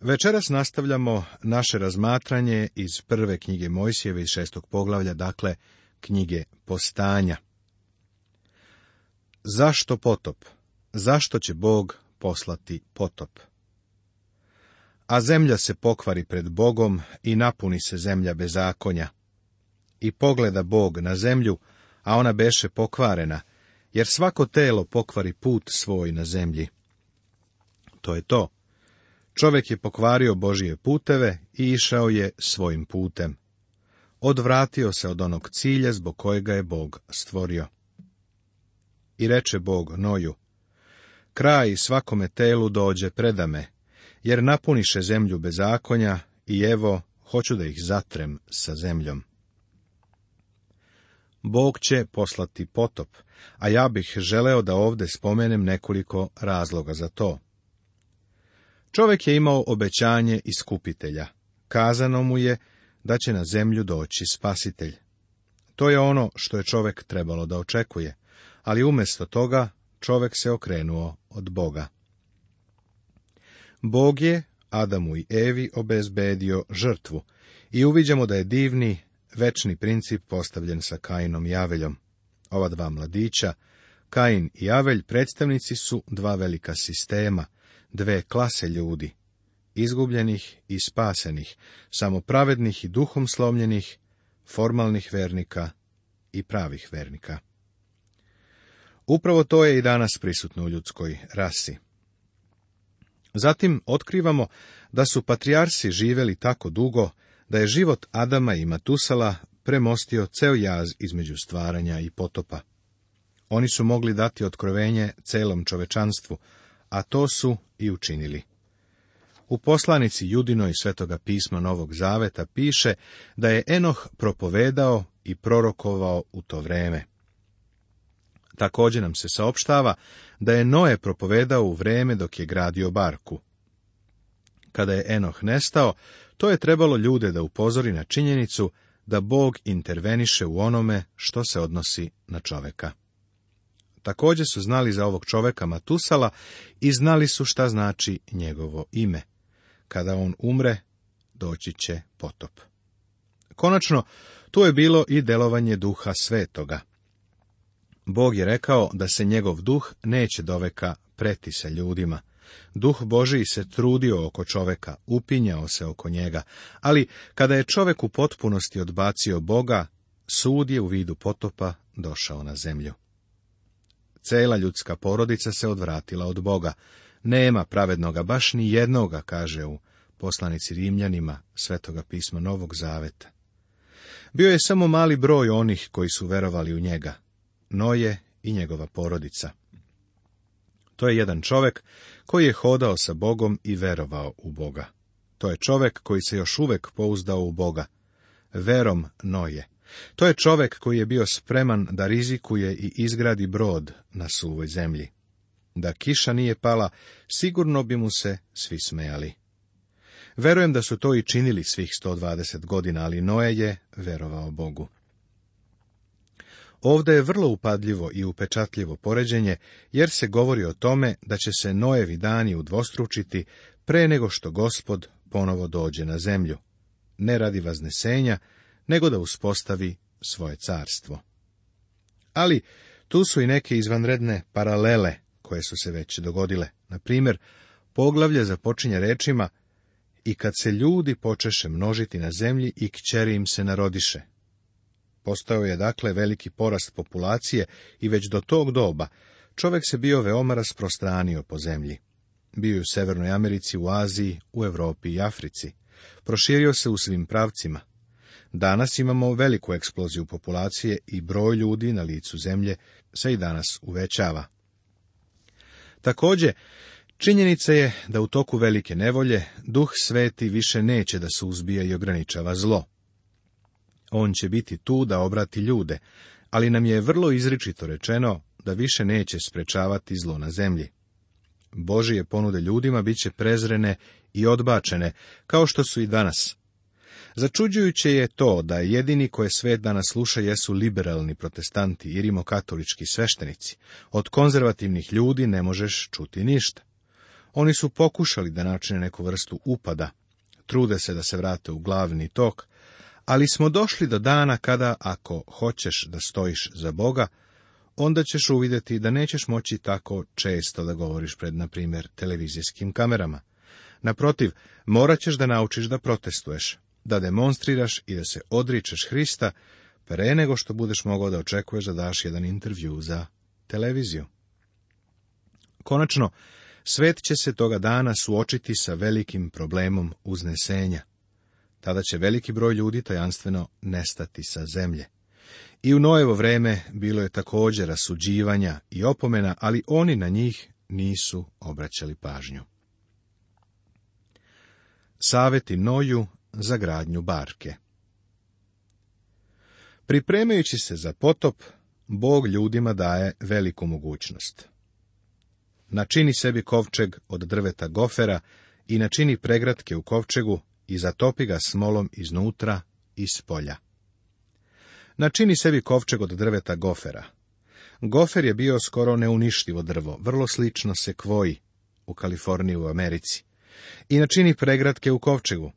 Večeras nastavljamo naše razmatranje iz prve knjige Mojsijeve iz šestog poglavlja, dakle knjige postanja. Zašto potop? Zašto će Bog poslati potop? A zemlja se pokvari pred Bogom i napuni se zemlja bezakonja. I pogleda Bog na zemlju, a ona beše pokvarena, jer svako telo pokvari put svoj na zemlji. To je to. Čovjek je pokvario Božije puteve i išao je svojim putem. Odvratio se od onog cilja zbog kojega je Bog stvorio. I reče Bog Noju, kraj svakome telu dođe predame, jer napuniše zemlju bezakonja i evo, hoću da ih zatrem sa zemljom. Bog će poslati potop, a ja bih želeo da ovdje spomenem nekoliko razloga za to. Čovjek je imao obećanje iskupitelja. Kazano mu je da će na zemlju doći spasitelj. To je ono što je čovjek trebalo da očekuje, ali umjesto toga čovjek se okrenuo od Boga. Bog je Adamu i Evi obezbedio žrtvu i uviđamo da je divni, večni princip postavljen sa Kainom i Aveljom. Ova dva mladića, Kain i Avelj, predstavnici su dva velika sistema – dve klase ljudi, izgubljenih i spasenih, samopravednih i duhom slomljenih, formalnih vernika i pravih vernika. Upravo to je i danas prisutno u ljudskoj rasi. Zatim otkrivamo da su patrijarsi živeli tako dugo da je život Adama i Matusala premostio ceo jaz između stvaranja i potopa. Oni su mogli dati otkrovenje celom čovečanstvu, a to su i učinili. U poslanici Judinoj svetoga pisma Novog Zaveta piše da je Enoh propovedao i prorokovao u to vreme. Također nam se saopštava da je Noe propovedao u vreme dok je gradio barku. Kada je Enoh nestao, to je trebalo ljude da upozori na činjenicu da Bog interveniše u onome što se odnosi na čoveka. Također su znali za ovog čoveka Matusala i znali su šta znači njegovo ime. Kada on umre, doći će potop. Konačno, tu je bilo i delovanje duha svetoga. Bog je rekao da se njegov duh neće doveka preti sa ljudima. Duh Božiji se trudio oko čoveka, upinjao se oko njega, ali kada je čovek u potpunosti odbacio Boga, sud je u vidu potopa došao na zemlju. Cela ljudska porodica se odvratila od Boga. Nema pravednoga, baš ni jednoga, kaže u poslanici Rimljanima Svetoga pisma Novog Zaveta. Bio je samo mali broj onih koji su verovali u njega, Noje i njegova porodica. To je jedan čovek koji je hodao sa Bogom i verovao u Boga. To je čovek koji se još uvek pouzdao u Boga. Verom Noje. To je čovek koji je bio spreman da rizikuje i izgradi brod na suvoj zemlji. Da kiša nije pala, sigurno bi mu se svi smejali. Verujem da su to i činili svih 120 godina, ali Noe je verovao Bogu. Ovdje je vrlo upadljivo i upečatljivo poređenje, jer se govori o tome da će se Noevi dani udvostručiti pre nego što gospod ponovo dođe na zemlju. Ne radi vaznesenja, nego da uspostavi svoje carstvo. Ali tu su i neke izvanredne paralele koje su se već dogodile. Na primjer, poglavlje započinje rečima i kad se ljudi počeše množiti na zemlji i kćeri im se narodiše. Postao je dakle veliki porast populacije i već do tog doba čovjek se bio veoma rasprostranio po zemlji. Bio je u Severnoj Americi, u Aziji, u Europi i Africi. Proširio se u svim pravcima. Danas imamo veliku eksploziju populacije i broj ljudi na licu zemlje se i danas uvećava. Također, činjenica je da u toku velike nevolje duh sveti više neće da se uzbija i ograničava zlo. On će biti tu da obrati ljude, ali nam je vrlo izričito rečeno da više neće sprečavati zlo na zemlji. Božije ponude ljudima bit će prezrene i odbačene, kao što su i danas, Začuđujuće je to da jedini koje sve danas sluša jesu liberalni protestanti i rimokatolički sveštenici. Od konzervativnih ljudi ne možeš čuti ništa. Oni su pokušali da načine neku vrstu upada, trude se da se vrate u glavni tok, ali smo došli do dana kada, ako hoćeš da stojiš za Boga, onda ćeš uvidjeti da nećeš moći tako često da govoriš pred, na primjer, televizijskim kamerama. Naprotiv, morat ćeš da naučiš da protestuješ da demonstriraš i da se odričeš Hrista pre nego što budeš mogao da očekuješ da daš jedan intervju za televiziju. Konačno, svet će se toga dana suočiti sa velikim problemom uznesenja. Tada će veliki broj ljudi tajanstveno nestati sa zemlje. I u Nojevo vreme bilo je također rasuđivanja i opomena, ali oni na njih nisu obraćali pažnju. Saveti Noju za gradnju barke. Pripremajući se za potop, Bog ljudima daje veliku mogućnost. Načini sebi kovčeg od drveta gofera i načini pregratke u kovčegu i zatopi ga smolom iznutra i s polja. Načini sebi kovčeg od drveta gofera. Gofer je bio skoro neuništivo drvo, vrlo slično se kvoji u Kaliforniji u Americi. I načini pregratke u kovčegu.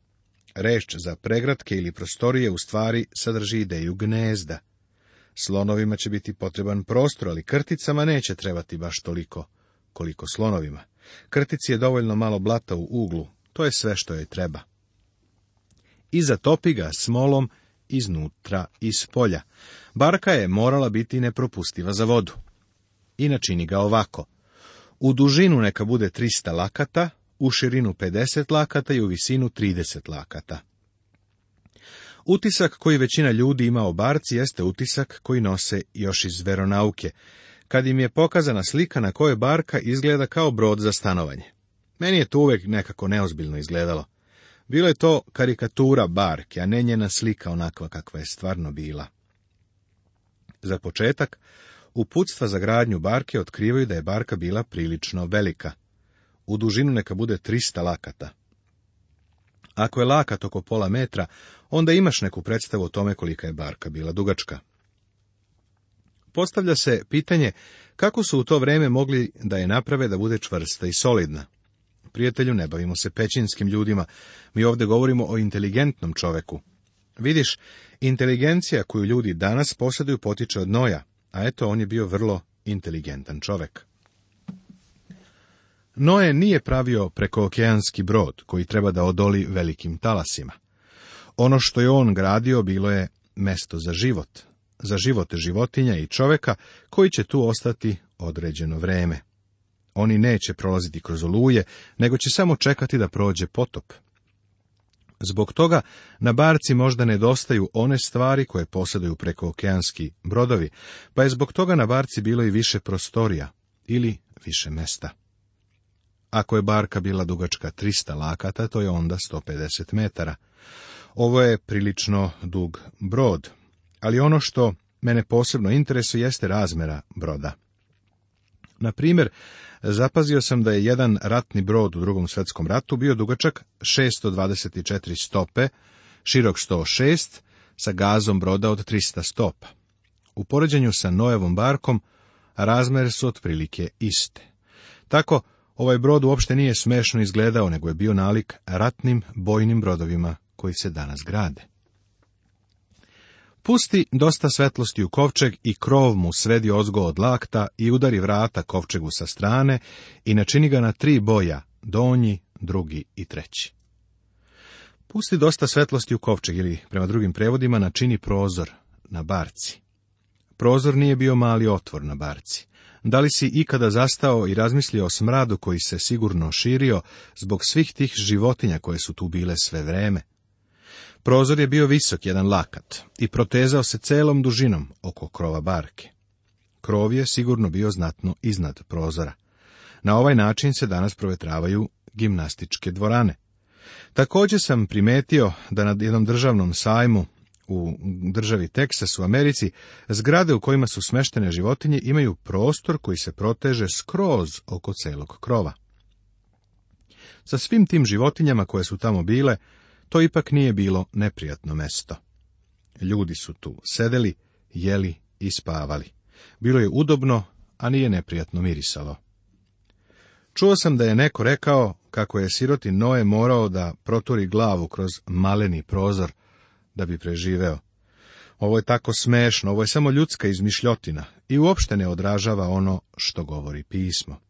Rešć za pregratke ili prostorije u stvari sadrži ideju gnezda. Slonovima će biti potreban prostor, ali krticama neće trebati baš toliko, koliko slonovima. Krtici je dovoljno malo blata u uglu, to je sve što joj treba. I zatopi ga smolom iznutra iz polja. Barka je morala biti nepropustiva za vodu. I načini ga ovako. U dužinu neka bude 300 lakata, u širinu 50 lakata i u visinu 30 lakata. Utisak koji većina ljudi ima o barci jeste utisak koji nose još iz veronauke, kad im je pokazana slika na kojoj barka izgleda kao brod za stanovanje. Meni je to uvek nekako neozbiljno izgledalo. Bilo je to karikatura barke, a ne njena slika onakva kakva je stvarno bila. Za početak, uputstva za gradnju barke otkrivaju da je barka bila prilično velika u dužinu neka bude 300 lakata. Ako je lakat oko pola metra, onda imaš neku predstavu o tome kolika je barka bila dugačka. Postavlja se pitanje kako su u to vrijeme mogli da je naprave da bude čvrsta i solidna. Prijatelju, ne bavimo se pećinskim ljudima, mi ovdje govorimo o inteligentnom čoveku. Vidiš, inteligencija koju ljudi danas posjeduju potiče od Noja, a eto on je bio vrlo inteligentan čovek. Noe nije pravio prekookeanski brod koji treba da odoli velikim talasima. Ono što je on gradio bilo je mesto za život, za život životinja i čoveka koji će tu ostati određeno vreme. Oni neće prolaziti kroz oluje, nego će samo čekati da prođe potop. Zbog toga na barci možda nedostaju one stvari koje posjeduju prekookeanski brodovi, pa je zbog toga na barci bilo i više prostorija ili više mesta. Ako je barka bila dugačka 300 lakata, to je onda 150 metara. Ovo je prilično dug brod, ali ono što mene posebno interesuje jeste razmera broda. Na primjer, zapazio sam da je jedan ratni brod u drugom svjetskom ratu bio dugačak 624 stope, širok 106, sa gazom broda od 300 stopa. U poređenju sa Noevom barkom, razmere su otprilike iste. Tako, Ovaj brod uopšte nije smešno izgledao, nego je bio nalik ratnim bojnim brodovima koji se danas grade. Pusti dosta svetlosti u kovčeg i krov mu sredi ozgo od lakta i udari vrata kovčegu sa strane i načini ga na tri boja, donji, drugi i treći. Pusti dosta svetlosti u kovčeg ili, prema drugim prevodima, načini prozor na barci. Prozor nije bio mali otvor na barci. Da li si ikada zastao i razmislio o smradu koji se sigurno širio zbog svih tih životinja koje su tu bile sve vreme? Prozor je bio visok jedan lakat i protezao se celom dužinom oko krova barke. Krov je sigurno bio znatno iznad prozora. Na ovaj način se danas provetravaju gimnastičke dvorane. Također sam primetio da na jednom državnom sajmu u državi Teksas u Americi, zgrade u kojima su smeštene životinje imaju prostor koji se proteže skroz oko celog krova. Sa svim tim životinjama koje su tamo bile, to ipak nije bilo neprijatno mesto. Ljudi su tu sedeli, jeli i spavali. Bilo je udobno, a nije neprijatno mirisalo. Čuo sam da je neko rekao kako je siroti Noe morao da proturi glavu kroz maleni prozor da bi preživeo. Ovo je tako smešno, ovo je samo ljudska izmišljotina i uopšte ne odražava ono što govori pismo.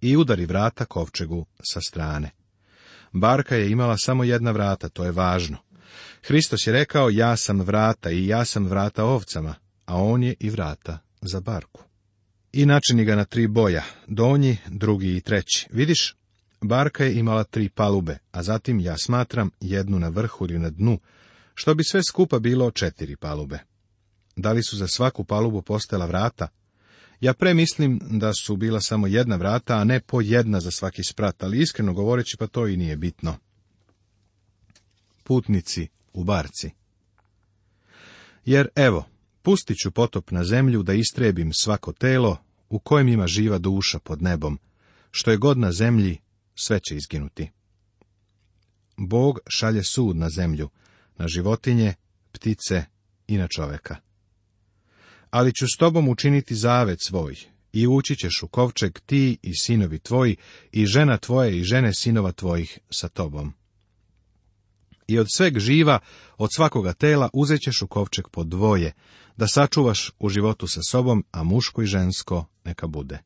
I udari vrata kovčegu sa strane. Barka je imala samo jedna vrata, to je važno. Hristos je rekao, ja sam vrata i ja sam vrata ovcama, a on je i vrata za barku. I načini ga na tri boja, donji, drugi i treći. Vidiš, Barka je imala tri palube, a zatim, ja smatram, jednu na vrhu ili na dnu, što bi sve skupa bilo četiri palube. Da li su za svaku palubu postala vrata? Ja premislim da su bila samo jedna vrata, a ne po jedna za svaki sprat, ali iskreno govoreći pa to i nije bitno. Putnici u barci Jer evo, pustit ću potop na zemlju da istrebim svako telo u kojem ima živa duša pod nebom, što je god na zemlji, sve će izginuti. Bog šalje sud na zemlju, na životinje, ptice i na čoveka. Ali ću s tobom učiniti zavet svoj, i ući ćeš u kovčeg ti i sinovi tvoji, i žena tvoje i žene sinova tvojih sa tobom. I od sveg živa, od svakoga tela, uzet ćeš u kovčeg po dvoje, da sačuvaš u životu sa sobom, a muško i žensko neka bude.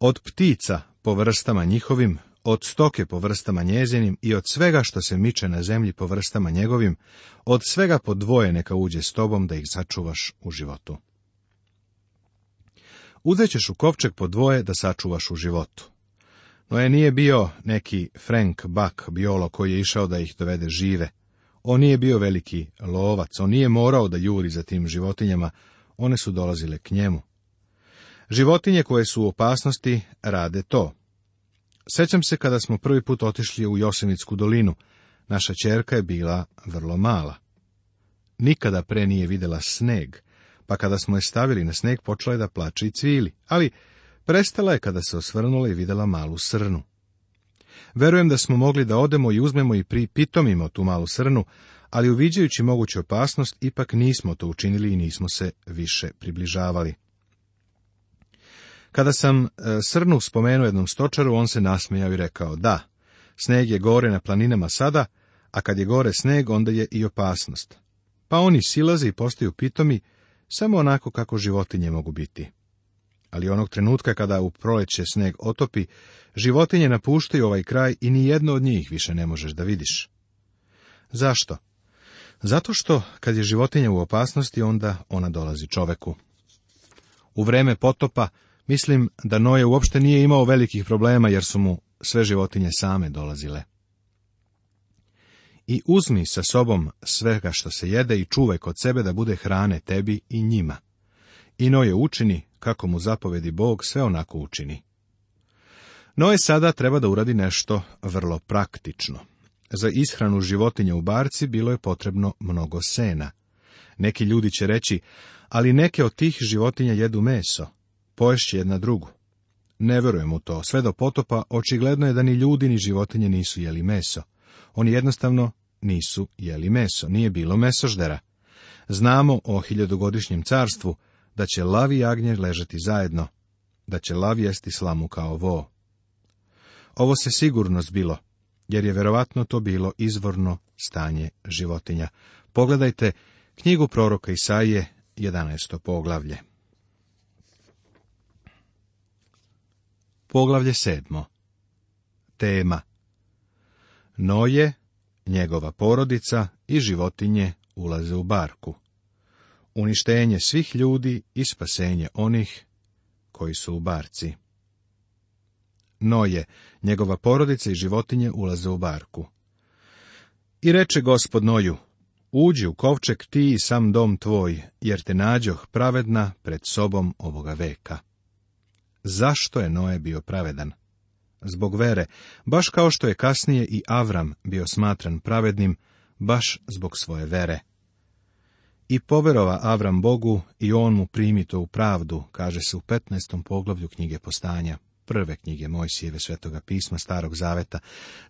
Od ptica, po vrstama njihovim, od stoke po vrstama njezinim i od svega što se miče na zemlji po vrstama njegovim, od svega po dvoje neka uđe s tobom da ih sačuvaš u životu. Uzećeš u kovčeg po dvoje da sačuvaš u životu. No je nije bio neki Frank Buck biolo koji je išao da ih dovede žive. On nije bio veliki lovac, on nije morao da juri za tim životinjama, one su dolazile k njemu. Životinje koje su u opasnosti rade to. Sećam se kada smo prvi put otišli u Josemitsku dolinu. Naša čerka je bila vrlo mala. Nikada pre nije videla sneg, pa kada smo je stavili na sneg počela je da plače i cvili, ali prestala je kada se osvrnula i videla malu srnu. Verujem da smo mogli da odemo i uzmemo i pripitomimo tu malu srnu, ali uviđajući moguću opasnost, ipak nismo to učinili i nismo se više približavali. Kada sam e, srnu spomenuo jednom stočaru, on se nasmijao i rekao, da, sneg je gore na planinama sada, a kad je gore sneg, onda je i opasnost. Pa oni silaze i postaju pitomi, samo onako kako životinje mogu biti. Ali onog trenutka kada u proleće sneg otopi, životinje napuštaju ovaj kraj i ni jedno od njih više ne možeš da vidiš. Zašto? Zato što kad je životinja u opasnosti, onda ona dolazi čoveku. U vreme potopa Mislim da Noje uopšte nije imao velikih problema, jer su mu sve životinje same dolazile. I uzmi sa sobom svega što se jede i čuvaj kod sebe da bude hrane tebi i njima. I Noje učini, kako mu zapovedi Bog, sve onako učini. Noje sada treba da uradi nešto vrlo praktično. Za ishranu životinja u barci bilo je potrebno mnogo sena. Neki ljudi će reći, ali neke od tih životinja jedu meso poješće jedna drugu. Ne vjerujem u to, sve do potopa očigledno je da ni ljudi ni životinje nisu jeli meso. Oni jednostavno nisu jeli meso, nije bilo mesoždera. Znamo o hiljadugodišnjem carstvu da će lavi i agnje ležati zajedno, da će lav jesti slamu kao vo. Ovo se sigurno zbilo, jer je verovatno to bilo izvorno stanje životinja. Pogledajte knjigu proroka Isaije, 11. poglavlje. Poglavlje sedmo. Tema Noje, njegova porodica i životinje ulaze u barku. Uništenje svih ljudi i spasenje onih koji su u barci. Noje, njegova porodica i životinje ulaze u barku. I reče gospod Noju, uđi u kovček ti i sam dom tvoj, jer te nađoh pravedna pred sobom ovoga veka. Zašto je Noe bio pravedan? Zbog vere, baš kao što je kasnije i Avram bio smatran pravednim, baš zbog svoje vere. I poverova Avram Bogu i on mu primi to u pravdu, kaže se u 15. poglavlju knjige postanja, prve knjige Mojsijeve svetoga pisma Starog Zaveta.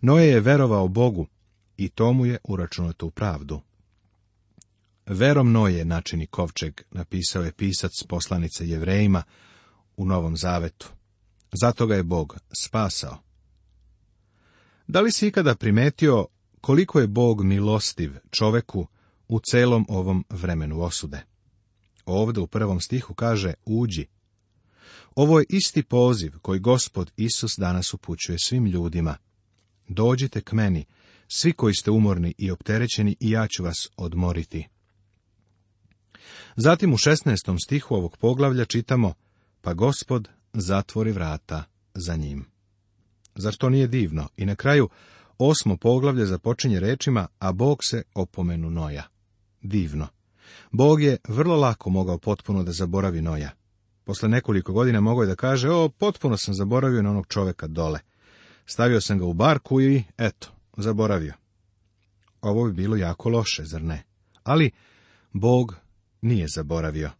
Noje je verovao Bogu i tomu je uračunato u pravdu. Verom Noje načini kovčeg, napisao je pisac poslanice jevrejima u Novom Zavetu. Zato ga je Bog spasao. Da li si ikada primetio koliko je Bog milostiv čoveku u celom ovom vremenu osude? Ovdje u prvom stihu kaže uđi. Ovo je isti poziv koji gospod Isus danas upućuje svim ljudima. Dođite k meni, svi koji ste umorni i opterećeni i ja ću vas odmoriti. Zatim u 16. stihu ovog poglavlja čitamo pa gospod zatvori vrata za njim. Zar to nije divno? I na kraju osmo poglavlje započinje rečima, a Bog se opomenu Noja. Divno. Bog je vrlo lako mogao potpuno da zaboravi Noja. Posle nekoliko godina mogao je da kaže, o, potpuno sam zaboravio na onog čoveka dole. Stavio sam ga u barku i, eto, zaboravio. Ovo bi bilo jako loše, zar ne? Ali Bog nije zaboravio.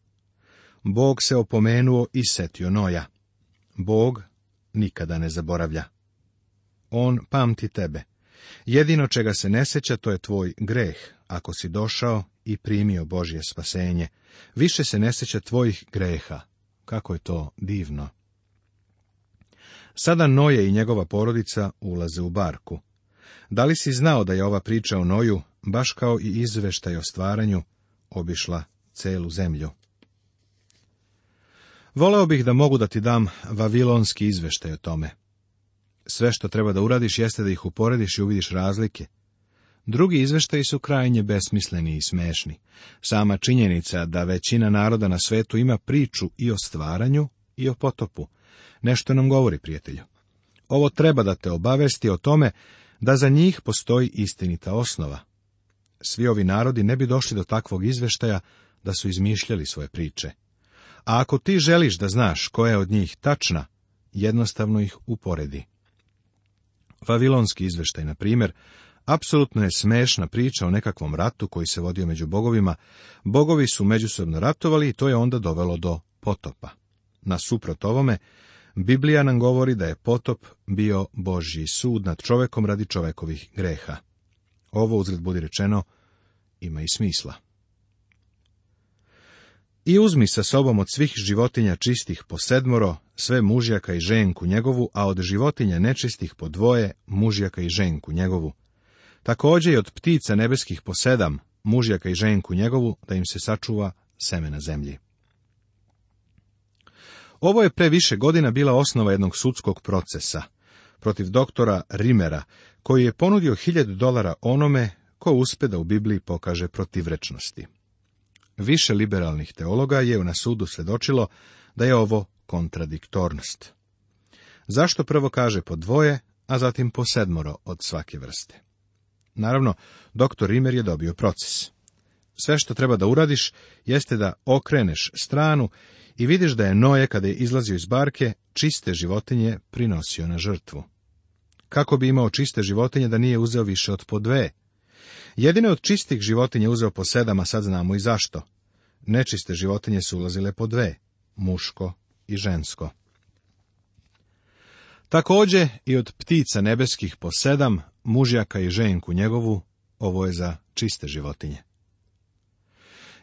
Bog se opomenuo i setio Noja. Bog nikada ne zaboravlja. On pamti tebe. Jedino čega se ne seća, to je tvoj greh, ako si došao i primio Božje spasenje. Više se ne seća tvojih greha. Kako je to divno! Sada Noje i njegova porodica ulaze u barku. Da li si znao da je ova priča o Noju, baš kao i izveštaj o stvaranju, obišla celu zemlju? Voleo bih da mogu da ti dam vavilonski izveštaj o tome. Sve što treba da uradiš jeste da ih uporediš i uvidiš razlike. Drugi izveštaji su krajnje besmisleni i smešni. Sama činjenica da većina naroda na svetu ima priču i o stvaranju i o potopu. Nešto nam govori, prijatelju. Ovo treba da te obavesti o tome da za njih postoji istinita osnova. Svi ovi narodi ne bi došli do takvog izveštaja da su izmišljali svoje priče a ako ti želiš da znaš koja je od njih tačna, jednostavno ih uporedi. Vavilonski izveštaj, na primjer, apsolutno je smešna priča o nekakvom ratu koji se vodio među bogovima. Bogovi su međusobno ratovali i to je onda dovelo do potopa. Nasuprot ovome, Biblija nam govori da je potop bio Božji sud nad čovekom radi čovekovih greha. Ovo, uzred budi rečeno, ima i smisla. I uzmi sa sobom od svih životinja čistih po sedmoro, sve mužjaka i ženku njegovu, a od životinja nečistih po dvoje, mužjaka i ženku njegovu. Također i od ptica nebeskih po sedam, mužjaka i ženku njegovu, da im se sačuva seme na zemlji. Ovo je pre više godina bila osnova jednog sudskog procesa protiv doktora Rimera, koji je ponudio hiljadu dolara onome ko uspe da u Bibliji pokaže protivrečnosti. Više liberalnih teologa je na sudu svedočilo da je ovo kontradiktornost. Zašto prvo kaže po dvoje, a zatim po sedmoro od svake vrste? Naravno, doktor Rimer je dobio proces. Sve što treba da uradiš jeste da okreneš stranu i vidiš da je Noje, kada je izlazio iz barke, čiste životinje prinosio na žrtvu. Kako bi imao čiste životinje da nije uzeo više od po dve? Jedine od čistih životinja uzeo po sedam, a sad znamo i zašto. Nečiste životinje su ulazile po dve, muško i žensko. Takođe i od ptica nebeskih po sedam, mužjaka i ženku njegovu, ovo je za čiste životinje.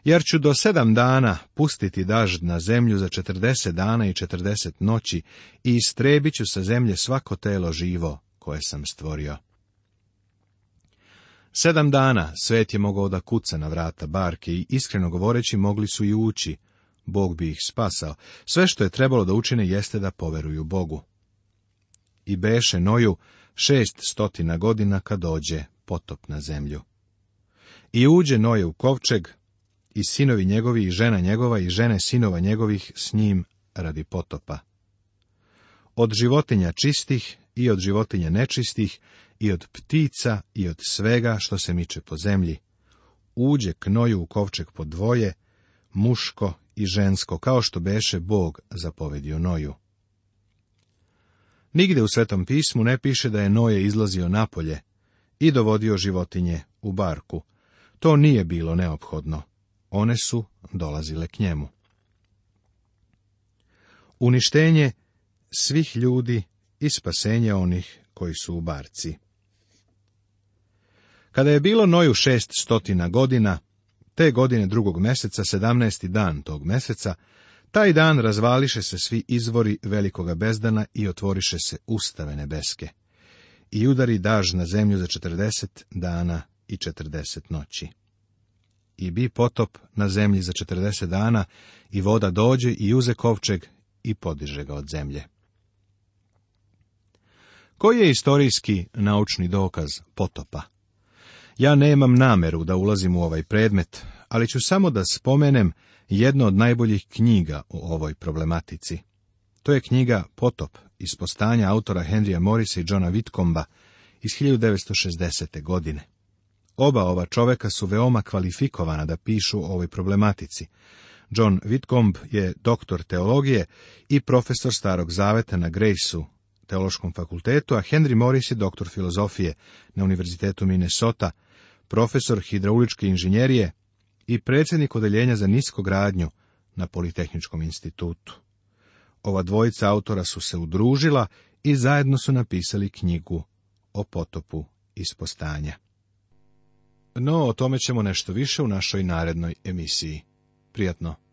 Jer ću do sedam dana pustiti dažd na zemlju za četrdeset dana i četrdeset noći i istrebit ću sa zemlje svako telo živo koje sam stvorio. Sedam dana svet je mogao da kuca na vrata barke i iskreno govoreći mogli su i ući. Bog bi ih spasao. Sve što je trebalo da učine jeste da poveruju Bogu. I beše Noju šest stotina godina kad dođe potop na zemlju. I uđe Noje u kovčeg, i sinovi njegovi i žena njegova i žene sinova njegovih s njim radi potopa. Od životinja čistih i od životinja nečistih, i od ptica, i od svega što se miče po zemlji. Uđe knoju u kovčeg po dvoje, muško i žensko, kao što beše Bog zapovedio Noju. Nigde u Svetom pismu ne piše da je Noje izlazio napolje i dovodio životinje u barku. To nije bilo neophodno. One su dolazile k njemu. Uništenje svih ljudi i spasenje onih koji su u barci. Kada je bilo Noju šest stotina godina, te godine drugog meseca, sedamnesti dan tog meseca, taj dan razvališe se svi izvori velikoga bezdana i otvoriše se ustave nebeske. I udari daž na zemlju za četrdeset dana i četrdeset noći. I bi potop na zemlji za četrdeset dana, i voda dođe i uze kovčeg i podiže ga od zemlje. Koji je istorijski naučni dokaz potopa? Ja nemam nameru da ulazim u ovaj predmet, ali ću samo da spomenem jednu od najboljih knjiga o ovoj problematici. To je knjiga Potop iz postanja autora Henrya Morisa i Johna Witkomba iz 1960. godine. Oba ova čoveka su veoma kvalifikovana da pišu o ovoj problematici. John Whitcomb je doktor teologije i profesor Starog zaveta na Graceu teološkom fakultetu, a Henry Morris je doktor filozofije na Univerzitetu Minnesota, profesor hidrauličke inženjerije i predsjednik odeljenja za niskogradnju na Politehničkom institutu. Ova dvojica autora su se udružila i zajedno su napisali knjigu o potopu ispostanja. No, o tome ćemo nešto više u našoj narednoj emisiji. Prijatno!